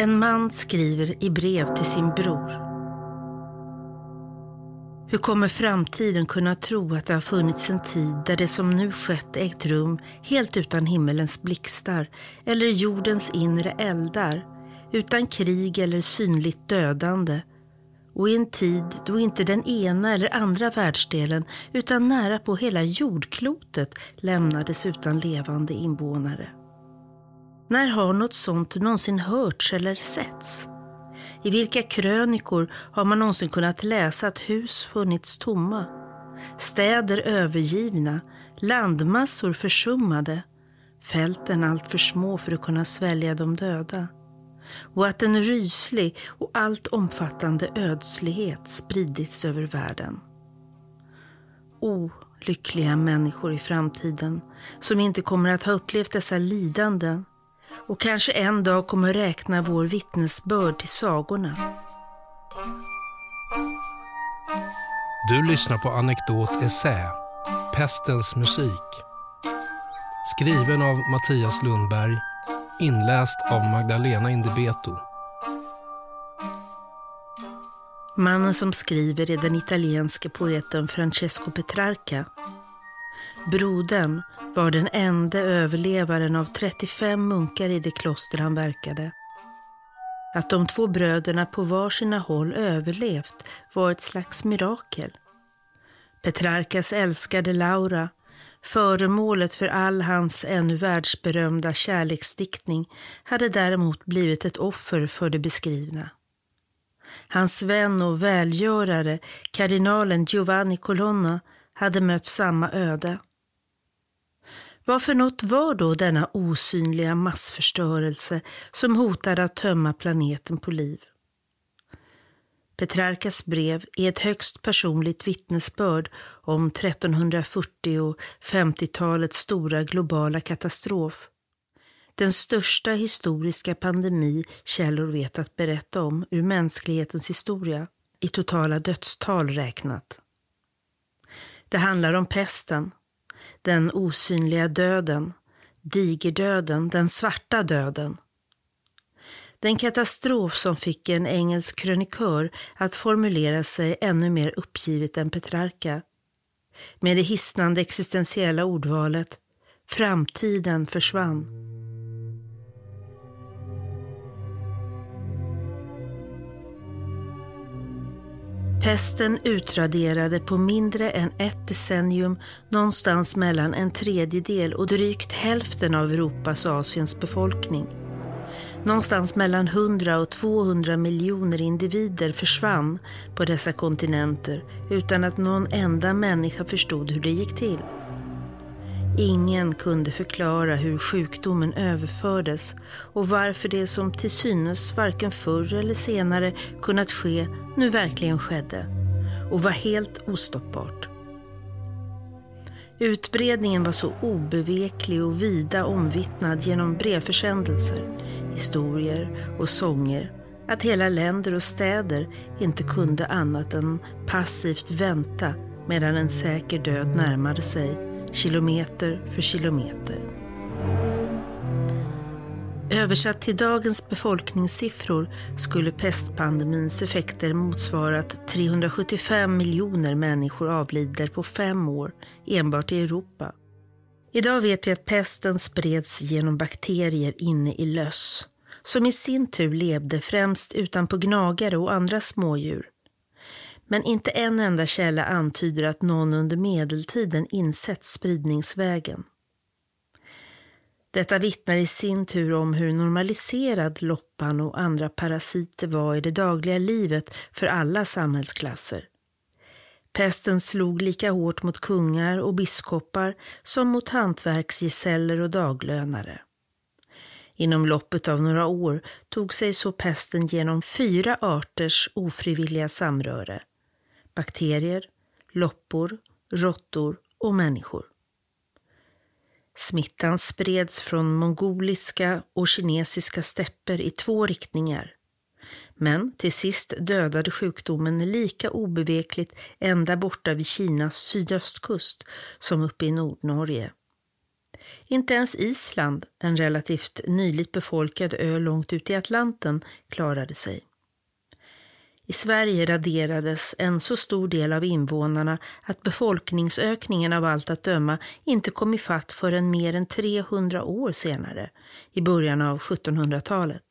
En man skriver i brev till sin bror. Hur kommer framtiden kunna tro att det har funnits en tid där det som nu skett ägt rum helt utan himmelens blixtar eller jordens inre eldar, utan krig eller synligt dödande och i en tid då inte den ena eller andra världsdelen utan nära på hela jordklotet lämnades utan levande invånare. När har något sånt någonsin hörts eller setts? I vilka krönikor har man någonsin kunnat läsa att hus funnits tomma, städer övergivna, landmassor försummade, fälten allt för små för att kunna svälja de döda och att en ryslig och allt omfattande ödslighet spridits över världen. O, lyckliga människor i framtiden som inte kommer att ha upplevt dessa lidanden och kanske en dag kommer räkna vår vittnesbörd till sagorna. Du lyssnar på Anekdot Essä, Pestens musik. Skriven av Mattias Lundberg, inläst av Magdalena Indebeto. Mannen som skriver är den italienske poeten Francesco Petrarca Brodern var den enda överlevaren av 35 munkar i det kloster han verkade. Att de två bröderna på var sina håll överlevt var ett slags mirakel. Petrarkas älskade Laura, föremålet för all hans ännu världsberömda kärleksdiktning, hade däremot blivit ett offer för det beskrivna. Hans vän och välgörare, kardinalen Giovanni Colonna, hade mött samma öde. Vad för något var då denna osynliga massförstörelse som hotade att tömma planeten på liv? Petrarkas brev är ett högst personligt vittnesbörd om 1340 och 50-talets stora globala katastrof. Den största historiska pandemi källor vet att berätta om ur mänsklighetens historia, i totala dödstal räknat. Det handlar om pesten, den osynliga döden, digerdöden, den svarta döden. Den katastrof som fick en engelsk krönikör att formulera sig ännu mer uppgivet än Petrarca. Med det hisnande existentiella ordvalet Framtiden försvann. Pesten utraderade på mindre än ett decennium någonstans mellan en tredjedel och drygt hälften av Europas och Asiens befolkning. Någonstans mellan 100 och 200 miljoner individer försvann på dessa kontinenter utan att någon enda människa förstod hur det gick till. Ingen kunde förklara hur sjukdomen överfördes och varför det som till synes varken förr eller senare kunnat ske nu verkligen skedde och var helt ostoppbart. Utbredningen var så obeveklig och vida omvittnad genom brevförsändelser, historier och sånger att hela länder och städer inte kunde annat än passivt vänta medan en säker död närmade sig kilometer för kilometer. Översatt till dagens befolkningssiffror skulle pestpandemins effekter motsvara att 375 miljoner människor avlider på fem år enbart i Europa. Idag vet vi att pesten spreds genom bakterier inne i löss, som i sin tur levde främst utanpå gnagare och andra smådjur. Men inte en enda källa antyder att någon under medeltiden insett spridningsvägen. Detta vittnar i sin tur om hur normaliserad loppan och andra parasiter var i det dagliga livet för alla samhällsklasser. Pesten slog lika hårt mot kungar och biskopar som mot hantverksgesäller och daglönare. Inom loppet av några år tog sig så pesten genom fyra arters ofrivilliga samröre bakterier, loppor, råttor och människor. Smittan spreds från mongoliska och kinesiska stäpper i två riktningar. Men till sist dödade sjukdomen lika obevekligt ända borta vid Kinas sydöstkust som uppe i Nordnorge. Inte ens Island, en relativt nyligt befolkad ö långt ut i Atlanten, klarade sig. I Sverige raderades en så stor del av invånarna att befolkningsökningen av allt att döma inte kom ifatt förrän mer än 300 år senare, i början av 1700-talet.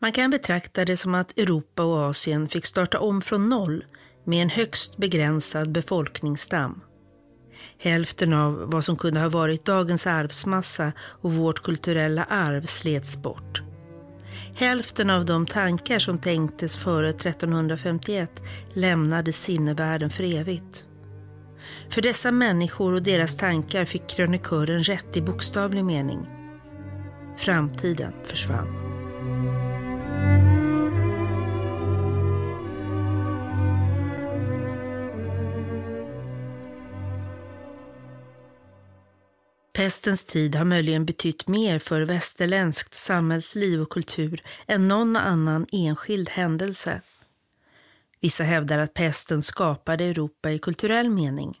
Man kan betrakta det som att Europa och Asien fick starta om från noll med en högst begränsad befolkningsstam. Hälften av vad som kunde ha varit dagens arvsmassa och vårt kulturella arv slets bort. Hälften av de tankar som tänktes före 1351 lämnade sinnevärlden för evigt. För dessa människor och deras tankar fick krönikören rätt i bokstavlig mening. Framtiden försvann. Pestens tid har möjligen betytt mer för västerländskt samhällsliv och kultur än någon annan enskild händelse. Vissa hävdar att pesten skapade Europa i kulturell mening.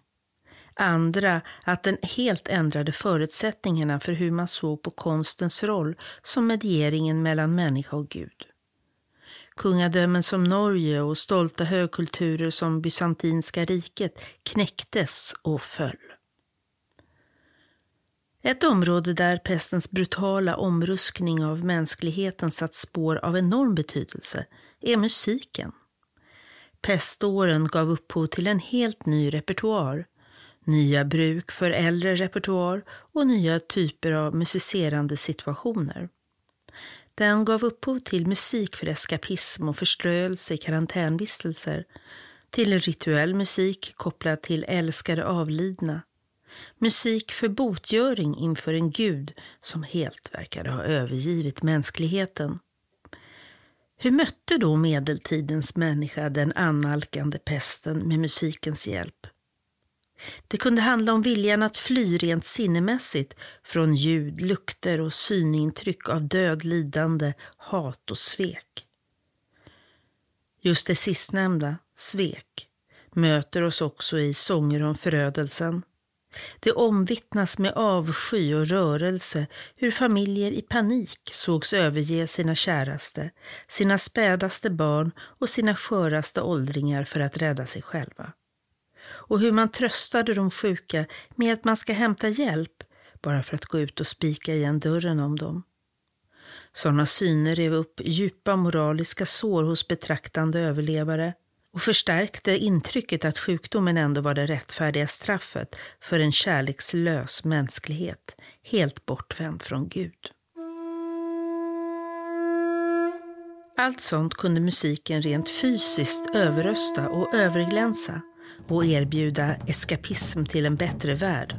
Andra att den helt ändrade förutsättningarna för hur man såg på konstens roll som medieringen mellan människa och Gud. Kungadömen som Norge och stolta högkulturer som Bysantinska riket knäcktes och föll. Ett område där pestens brutala omruskning av mänskligheten satt spår av enorm betydelse är musiken. Peståren gav upphov till en helt ny repertoar, nya bruk för äldre repertoar och nya typer av musicerande situationer. Den gav upphov till musik för eskapism och förströelse i karantänvistelser, till rituell musik kopplad till älskade avlidna, Musik för botgöring inför en gud som helt verkade ha övergivit mänskligheten. Hur mötte då medeltidens människa den annalkande pesten med musikens hjälp? Det kunde handla om viljan att fly rent sinnemässigt från ljud, lukter och synintryck av död, lidande, hat och svek. Just det sistnämnda, svek, möter oss också i sånger om förödelsen, det omvittnas med avsky och rörelse hur familjer i panik sågs överge sina käraste, sina spädaste barn och sina sköraste åldringar för att rädda sig själva. Och hur man tröstade de sjuka med att man ska hämta hjälp bara för att gå ut och spika igen dörren om dem. Sådana syner rev upp djupa moraliska sår hos betraktande överlevare och förstärkte intrycket att sjukdomen ändå var det rättfärdiga straffet för en kärlekslös mänsklighet, helt bortvänd från Gud. Allt sånt kunde musiken rent fysiskt överrösta och överglänsa och erbjuda eskapism till en bättre värld.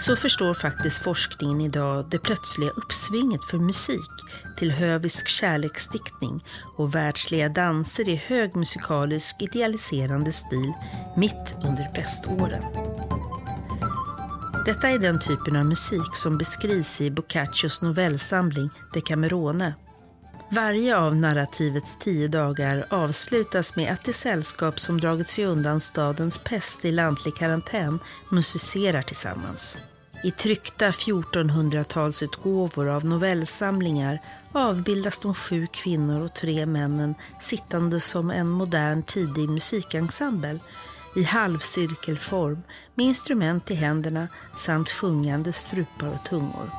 Så förstår faktiskt forskningen idag det plötsliga uppsvinget för musik till hövisk kärleksdiktning och världsliga danser i hög musikalisk idealiserande stil mitt under präståren. Detta är den typen av musik som beskrivs i Boccaccios novellsamling Decamerone. Varje av narrativets tio dagar avslutas med att det sällskap som dragit sig undan stadens pest i lantlig karantän musicerar tillsammans. I tryckta 1400-talsutgåvor av novellsamlingar avbildas de sju kvinnor och tre männen sittande som en modern tidig musikensemble i halvcirkelform med instrument i händerna samt sjungande strupar och tungor.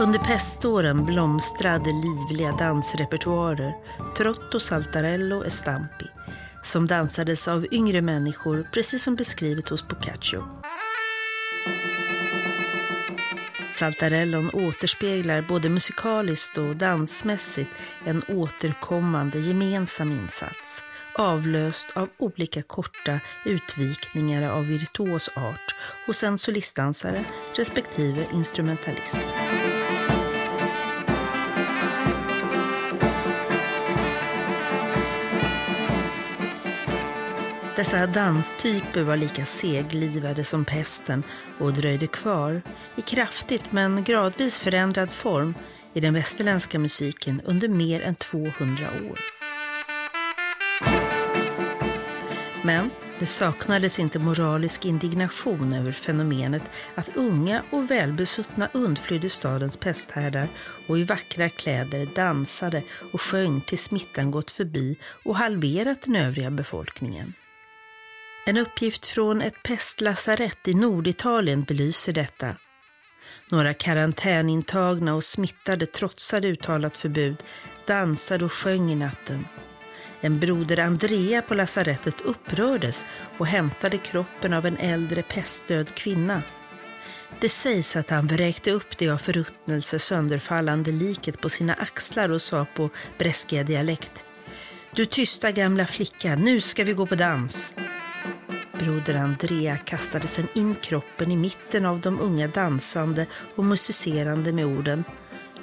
Under peståren blomstrade livliga dansrepertoarer, trotto, saltarello, estampi som dansades av yngre människor, precis som beskrivet hos Boccaccio. Saltarellon återspeglar både musikaliskt och dansmässigt en återkommande gemensam insats, avlöst av olika korta utvikningar av virtuos art hos en solistdansare respektive instrumentalist. Dessa danstyper var lika seglivade som pesten och dröjde kvar, i kraftigt men gradvis förändrad form, i den västerländska musiken under mer än 200 år. Men det saknades inte moralisk indignation över fenomenet att unga och välbesuttna undflydde stadens pesthärdar och i vackra kläder dansade och sjöng till smittan gått förbi och halverat den övriga befolkningen. En uppgift från ett pestlasarett i Norditalien belyser detta. Några karantänintagna och smittade trotsade uttalat förbud, dansade och sjöng i natten. En broder Andrea på lasarettet upprördes och hämtade kroppen av en äldre pestdöd kvinna. Det sägs att han vräkte upp det av förruttnelse sönderfallande liket på sina axlar och sa på bräskiga dialekt. Du tysta gamla flicka, nu ska vi gå på dans. Broder Andrea kastade sedan in kroppen i mitten av de unga dansande och musicerande med orden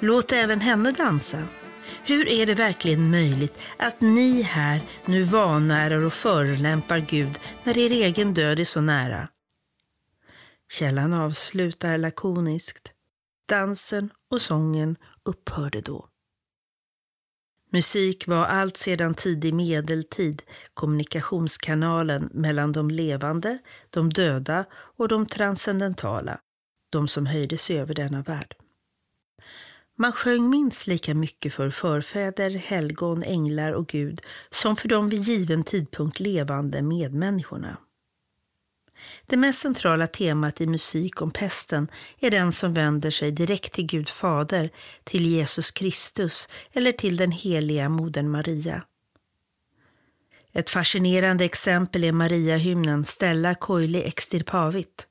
Låt även henne dansa. Hur är det verkligen möjligt att ni här nu vanärar och förolämpar Gud när er egen död är så nära? Källan avslutar lakoniskt. Dansen och sången upphörde då. Musik var allt sedan tidig medeltid kommunikationskanalen mellan de levande, de döda och de transcendentala, de som höjde sig över denna värld. Man sjöng minst lika mycket för förfäder, helgon, änglar och Gud som för de vid given tidpunkt levande medmänniskorna. Det mest centrala temat i musik om pesten är den som vänder sig direkt till Gud Fader, till Jesus Kristus eller till den heliga modern Maria. Ett fascinerande exempel är Mariahymnen Stella Coeli Extirpavit.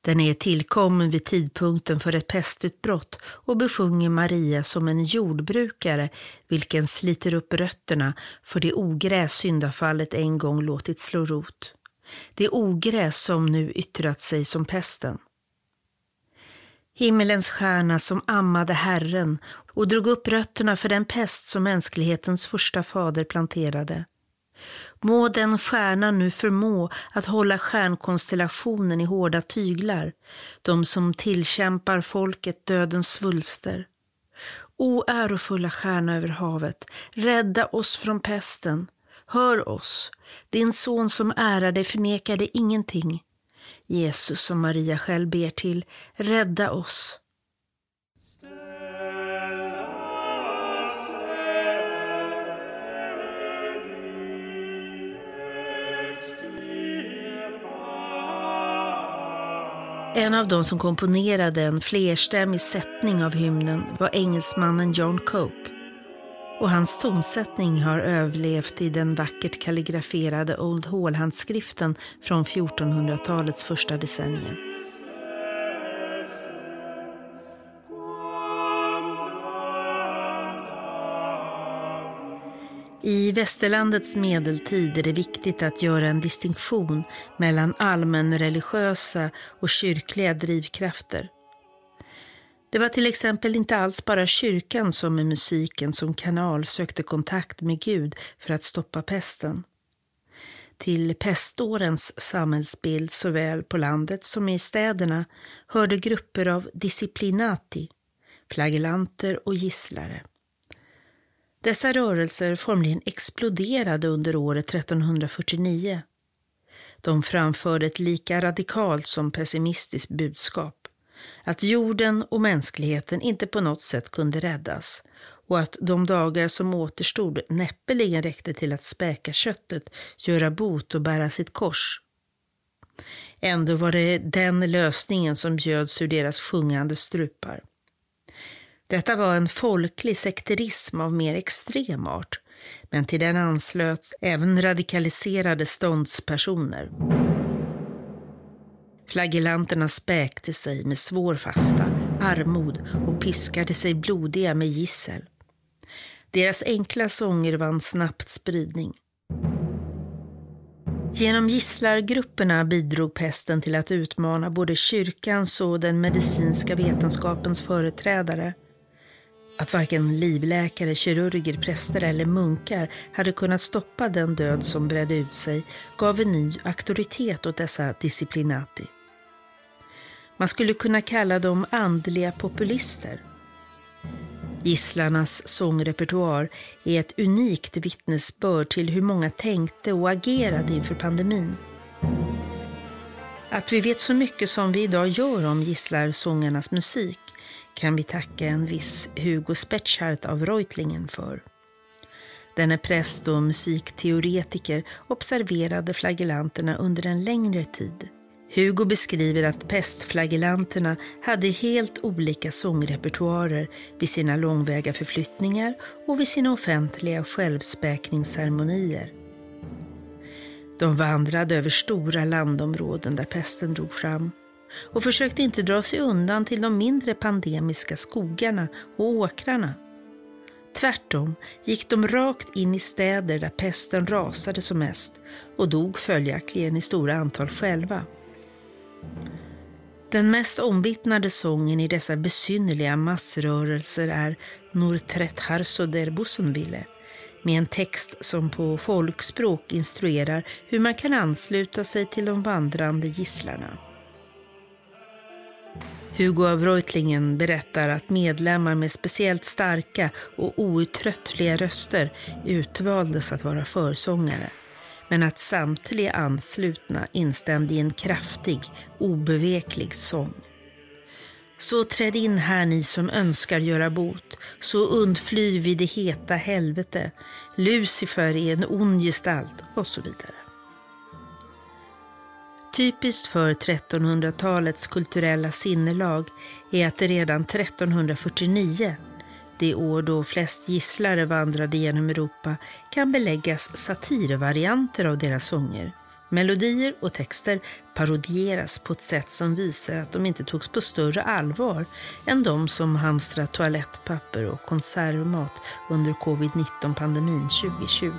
Den är tillkommen vid tidpunkten för ett pestutbrott och besjunger Maria som en jordbrukare vilken sliter upp rötterna för det ogräs syndafallet en gång låtit slå rot. Det ogräs som nu yttrat sig som pesten. Himmelens stjärna som ammade Herren och drog upp rötterna för den pest som mänsklighetens första fader planterade. Må den stjärnan nu förmå att hålla stjärnkonstellationen i hårda tyglar, de som tillkämpar folket dödens svulster. O ärofulla stjärna över havet, rädda oss från pesten. Hör oss, din son som ärar dig förnekade ingenting. Jesus som Maria själv ber till, rädda oss. En av de som komponerade en flerstämmig sättning av hymnen var engelsmannen John Coke. Och hans tonsättning har överlevt i den vackert kalligraferade Old Hall-handskriften från 1400-talets första decennium. I västerlandets medeltid är det viktigt att göra en distinktion mellan allmänreligiösa och kyrkliga drivkrafter. Det var till exempel inte alls bara kyrkan som med musiken som kanal sökte kontakt med Gud för att stoppa pesten. Till pestårens samhällsbild såväl på landet som i städerna hörde grupper av disciplinati, flagellanter och gisslare. Dessa rörelser formligen exploderade under året 1349. De framförde ett lika radikalt som pessimistiskt budskap. Att jorden och mänskligheten inte på något sätt kunde räddas och att de dagar som återstod näppeligen räckte till att späka köttet, göra bot och bära sitt kors. Ändå var det den lösningen som bjöds ur deras sjungande strupar. Detta var en folklig sekterism av mer extrem art, men till den anslöt även radikaliserade ståndspersoner. Flagellanterna späkte sig med svår fasta, armod och piskade sig blodiga med gissel. Deras enkla sånger vann snabbt spridning. Genom gisslargrupperna bidrog pesten till att utmana både kyrkans och den medicinska vetenskapens företrädare att varken livläkare, kirurger, präster eller munkar hade kunnat stoppa den död som bredde ut sig gav en ny auktoritet åt dessa disciplinati. Man skulle kunna kalla dem andliga populister. Gisslarnas sångrepertoar är ett unikt vittnesbörd till hur många tänkte och agerade inför pandemin. Att vi vet så mycket som vi idag gör om gisslarsångarnas musik kan vi tacka en viss Hugo Spetschart av Reutlingen för. Denne präst och musikteoretiker observerade flagellanterna under en längre tid. Hugo beskriver att pestflagellanterna hade helt olika sångrepertoarer vid sina långväga förflyttningar och vid sina offentliga självspäkningsceremonier. De vandrade över stora landområden där pesten drog fram och försökte inte dra sig undan till de mindre pandemiska skogarna och åkrarna. Tvärtom gick de rakt in i städer där pesten rasade som mest och dog följaktligen i stora antal själva. Den mest omvittnade sången i dessa besynnerliga massrörelser är ”Nurtret harso der Bussenwille med en text som på folkspråk instruerar hur man kan ansluta sig till de vandrande gisslarna. Hugo av Reutlingen berättar att medlemmar med speciellt starka och outtröttliga röster utvaldes att vara försångare men att samtliga anslutna instämde i en kraftig, obeveklig sång. Så träd in här ni som önskar göra bot, så undfly vid det heta helvete. Lucifer är en ond gestalt och så vidare. Typiskt för 1300-talets kulturella sinnelag är att det redan 1349 det år då flest gisslare vandrade genom Europa kan beläggas satirvarianter av deras sånger. Melodier och texter parodieras på ett sätt som visar att de inte togs på större allvar än de som hamstrat toalettpapper och konservmat under covid-19-pandemin 2020.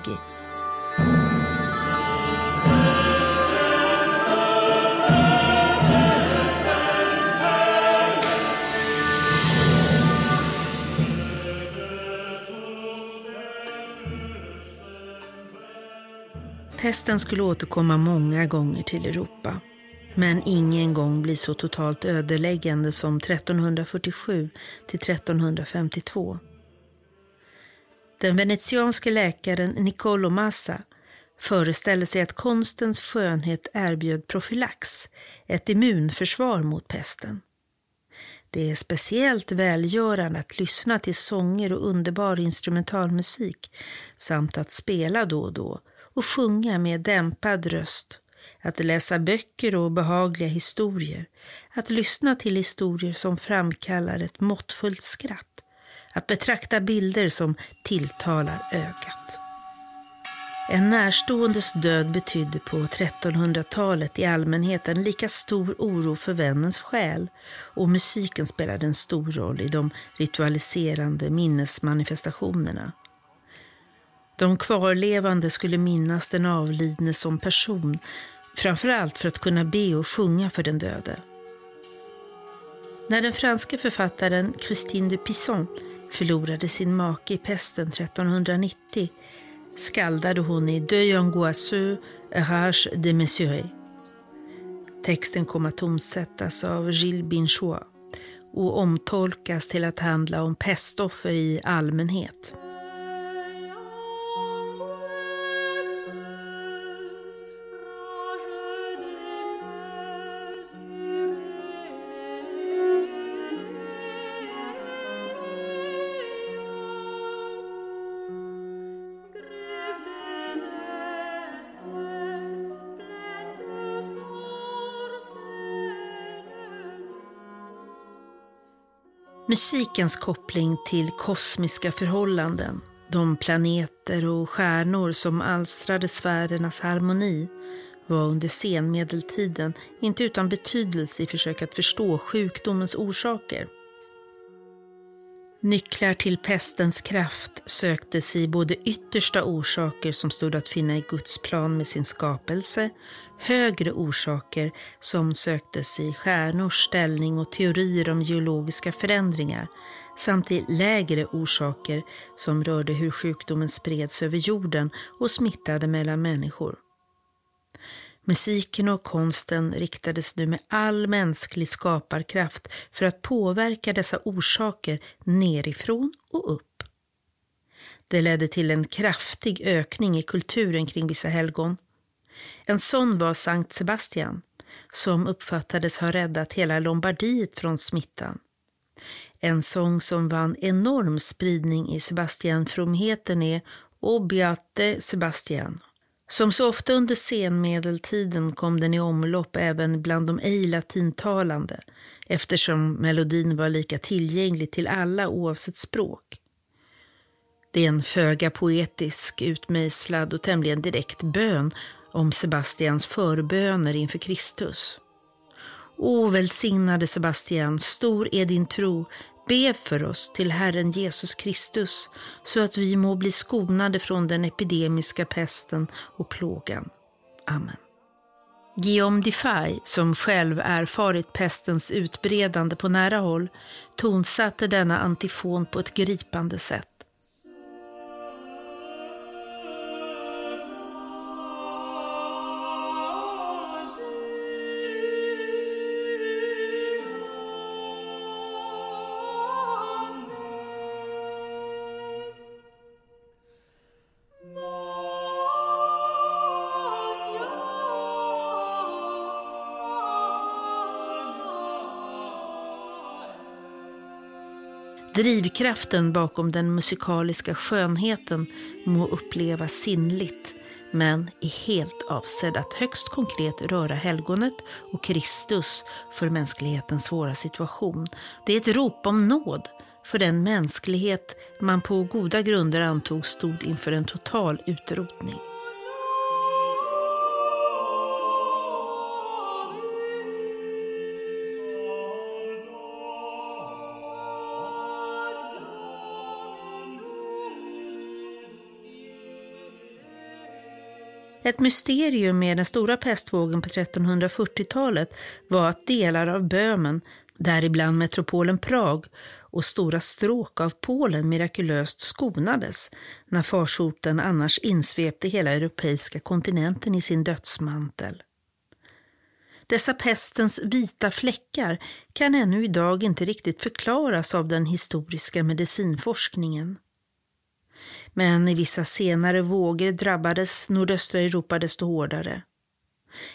Pesten skulle återkomma många gånger till Europa, men ingen gång bli så totalt ödeläggande som 1347 till 1352. Den venetianske läkaren Niccolo Massa föreställde sig att konstens skönhet erbjöd profylax, ett immunförsvar mot pesten. Det är speciellt välgörande att lyssna till sånger och underbar instrumentalmusik samt att spela då och då och sjunga med dämpad röst, att läsa böcker och behagliga historier, att lyssna till historier som framkallar ett måttfullt skratt, att betrakta bilder som tilltalar ögat. En närståendes död betydde på 1300-talet i allmänhet en lika stor oro för vännens själ och musiken spelade en stor roll i de ritualiserande minnesmanifestationerna. De kvarlevande skulle minnas den avlidne som person, framförallt för att kunna be och sjunga för den döde. När den franske författaren Christine de Pizan förlorade sin make i pesten 1390 skaldade hon i Deuil angoisseux, Rage de Mesuré. Texten kom att tonsättas av Gilles Binchois och omtolkas till att handla om pestoffer i allmänhet. Musikens koppling till kosmiska förhållanden, de planeter och stjärnor som alstrade sfärernas harmoni, var under senmedeltiden inte utan betydelse i försök att förstå sjukdomens orsaker. Nycklar till pestens kraft söktes i både yttersta orsaker som stod att finna i Guds plan med sin skapelse, högre orsaker som söktes i stjärnors ställning och teorier om geologiska förändringar, samt i lägre orsaker som rörde hur sjukdomen spreds över jorden och smittade mellan människor. Musiken och konsten riktades nu med all mänsklig skaparkraft för att påverka dessa orsaker nerifrån och upp. Det ledde till en kraftig ökning i kulturen kring vissa helgon. En sån var Sankt Sebastian, som uppfattades ha räddat hela Lombardiet från smittan. En sång som vann enorm spridning i Sebastianfromheten är O Beate Sebastian. Som så ofta under senmedeltiden kom den i omlopp även bland de ej latintalande eftersom melodin var lika tillgänglig till alla oavsett språk. Det är en föga poetisk, utmejslad och tämligen direkt bön om Sebastians förböner inför Kristus. O välsignade Sebastian, stor är din tro, be för oss till Herren Jesus Kristus så att vi må bli skonade från den epidemiska pesten och plågan. Amen. Guillaume Defay, som själv erfarit pestens utbredande på nära håll, tonsatte denna antifon på ett gripande sätt. Drivkraften bakom den musikaliska skönheten må upplevas sinnligt men är helt avsedd att högst konkret röra helgonet och Kristus för mänsklighetens svåra situation. Det är ett rop om nåd för den mänsklighet man på goda grunder antog stod inför en total utrotning. Ett mysterium med den stora pestvågen på 1340-talet var att delar av Böhmen, däribland metropolen Prag och stora stråk av Polen mirakulöst skonades när farsoten annars insvepte hela europeiska kontinenten i sin dödsmantel. Dessa pestens vita fläckar kan ännu idag inte riktigt förklaras av den historiska medicinforskningen. Men i vissa senare vågor drabbades nordöstra Europa desto hårdare.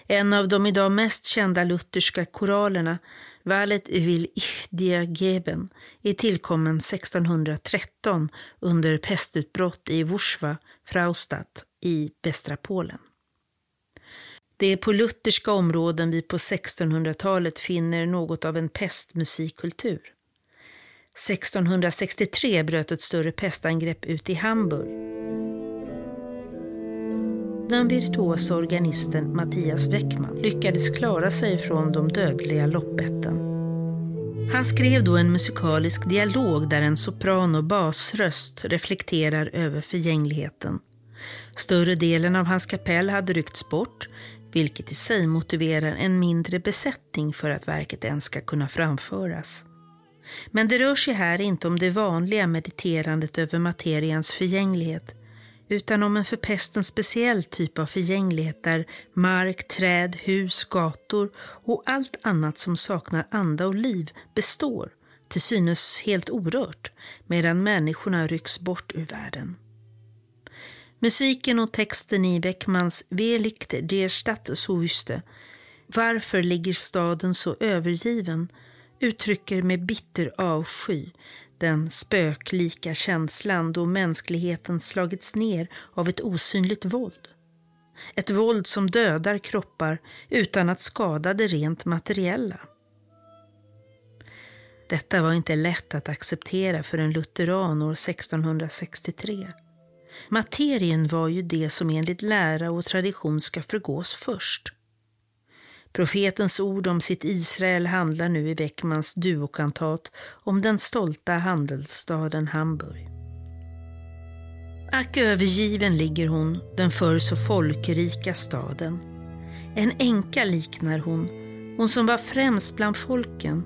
En av de idag mest kända lutherska koralerna, Valet will ich dir geben, är tillkommen 1613 under pestutbrott i Wurzwa, Fraustadt i västra Polen. Det är på lutherska områden vi på 1600-talet finner något av en pestmusikkultur. 1663 bröt ett större pestangrepp ut i Hamburg. Den virtuosa organisten Mattias Weckman lyckades klara sig från de dödliga loppetten. Han skrev då en musikalisk dialog där en sopran och basröst reflekterar över förgängligheten. Större delen av hans kapell hade ryckts bort, vilket i sig motiverar en mindre besättning för att verket ens ska kunna framföras. Men det rör sig här inte om det vanliga mediterandet över materians förgänglighet, utan om en för pesten speciell typ av förgänglighet där mark, träd, hus, gator och allt annat som saknar anda och liv består, till synes helt orört, medan människorna rycks bort ur världen. Musiken och texten i Beckmans Velikt der Stadt so wüste, Varför ligger staden så övergiven? Uttrycker med bitter avsky den spöklika känslan då mänskligheten slagits ner av ett osynligt våld. Ett våld som dödar kroppar utan att skada det rent materiella. Detta var inte lätt att acceptera för en lutheran år 1663. Materien var ju det som enligt lära och tradition ska förgås först. Profetens ord om sitt Israel handlar nu i Beckmans duokantat om den stolta handelsstaden Hamburg. Ack övergiven ligger hon, den förr så folkrika staden. En änka liknar hon, hon som var främst bland folken.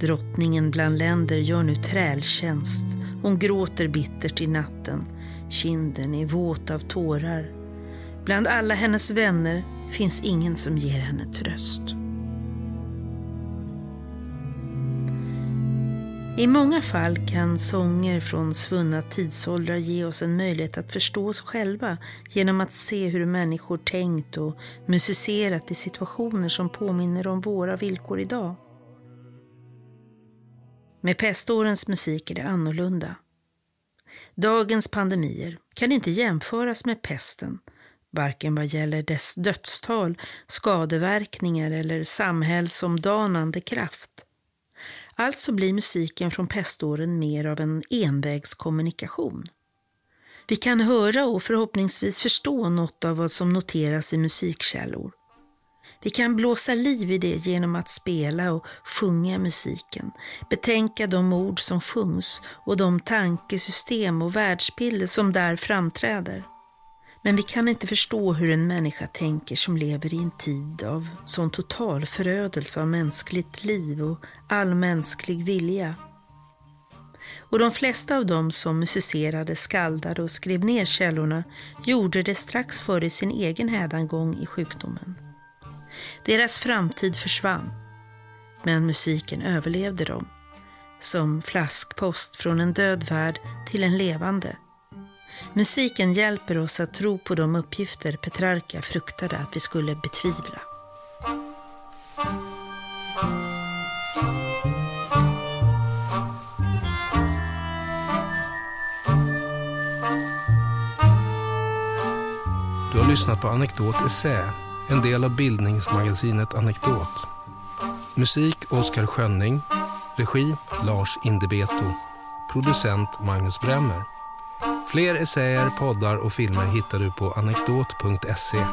Drottningen bland länder gör nu trältjänst, hon gråter bittert i natten, kinden är våt av tårar. Bland alla hennes vänner finns ingen som ger henne tröst. I många fall kan sånger från svunna tidsåldrar ge oss en möjlighet att förstå oss själva genom att se hur människor tänkt och musicerat i situationer som påminner om våra villkor idag. Med pestårens musik är det annorlunda. Dagens pandemier kan inte jämföras med pesten, varken vad gäller dess dödstal, skadeverkningar eller samhällsomdanande kraft. Alltså blir musiken från peståren mer av en envägskommunikation. Vi kan höra och förhoppningsvis förstå något av vad som noteras i musikkällor. Vi kan blåsa liv i det genom att spela och sjunga musiken, betänka de ord som sjungs och de tankesystem och världsbilder som där framträder. Men vi kan inte förstå hur en människa tänker som lever i en tid av sån total förödelse av mänskligt liv och all mänsklig vilja. Och de flesta av dem som musicerade, skaldade och skrev ner källorna gjorde det strax före sin egen hädangång i sjukdomen. Deras framtid försvann, men musiken överlevde dem. Som flaskpost från en död värld till en levande. Musiken hjälper oss att tro på de uppgifter Petrarca fruktade att vi skulle betvivla. Du har lyssnat på Anekdot Essä, en del av bildningsmagasinet Anekdot. Musik Oskar Schönning, regi Lars Indebeto, producent Magnus Bremmer. Fler essäer, poddar och filmer hittar du på anekdot.se.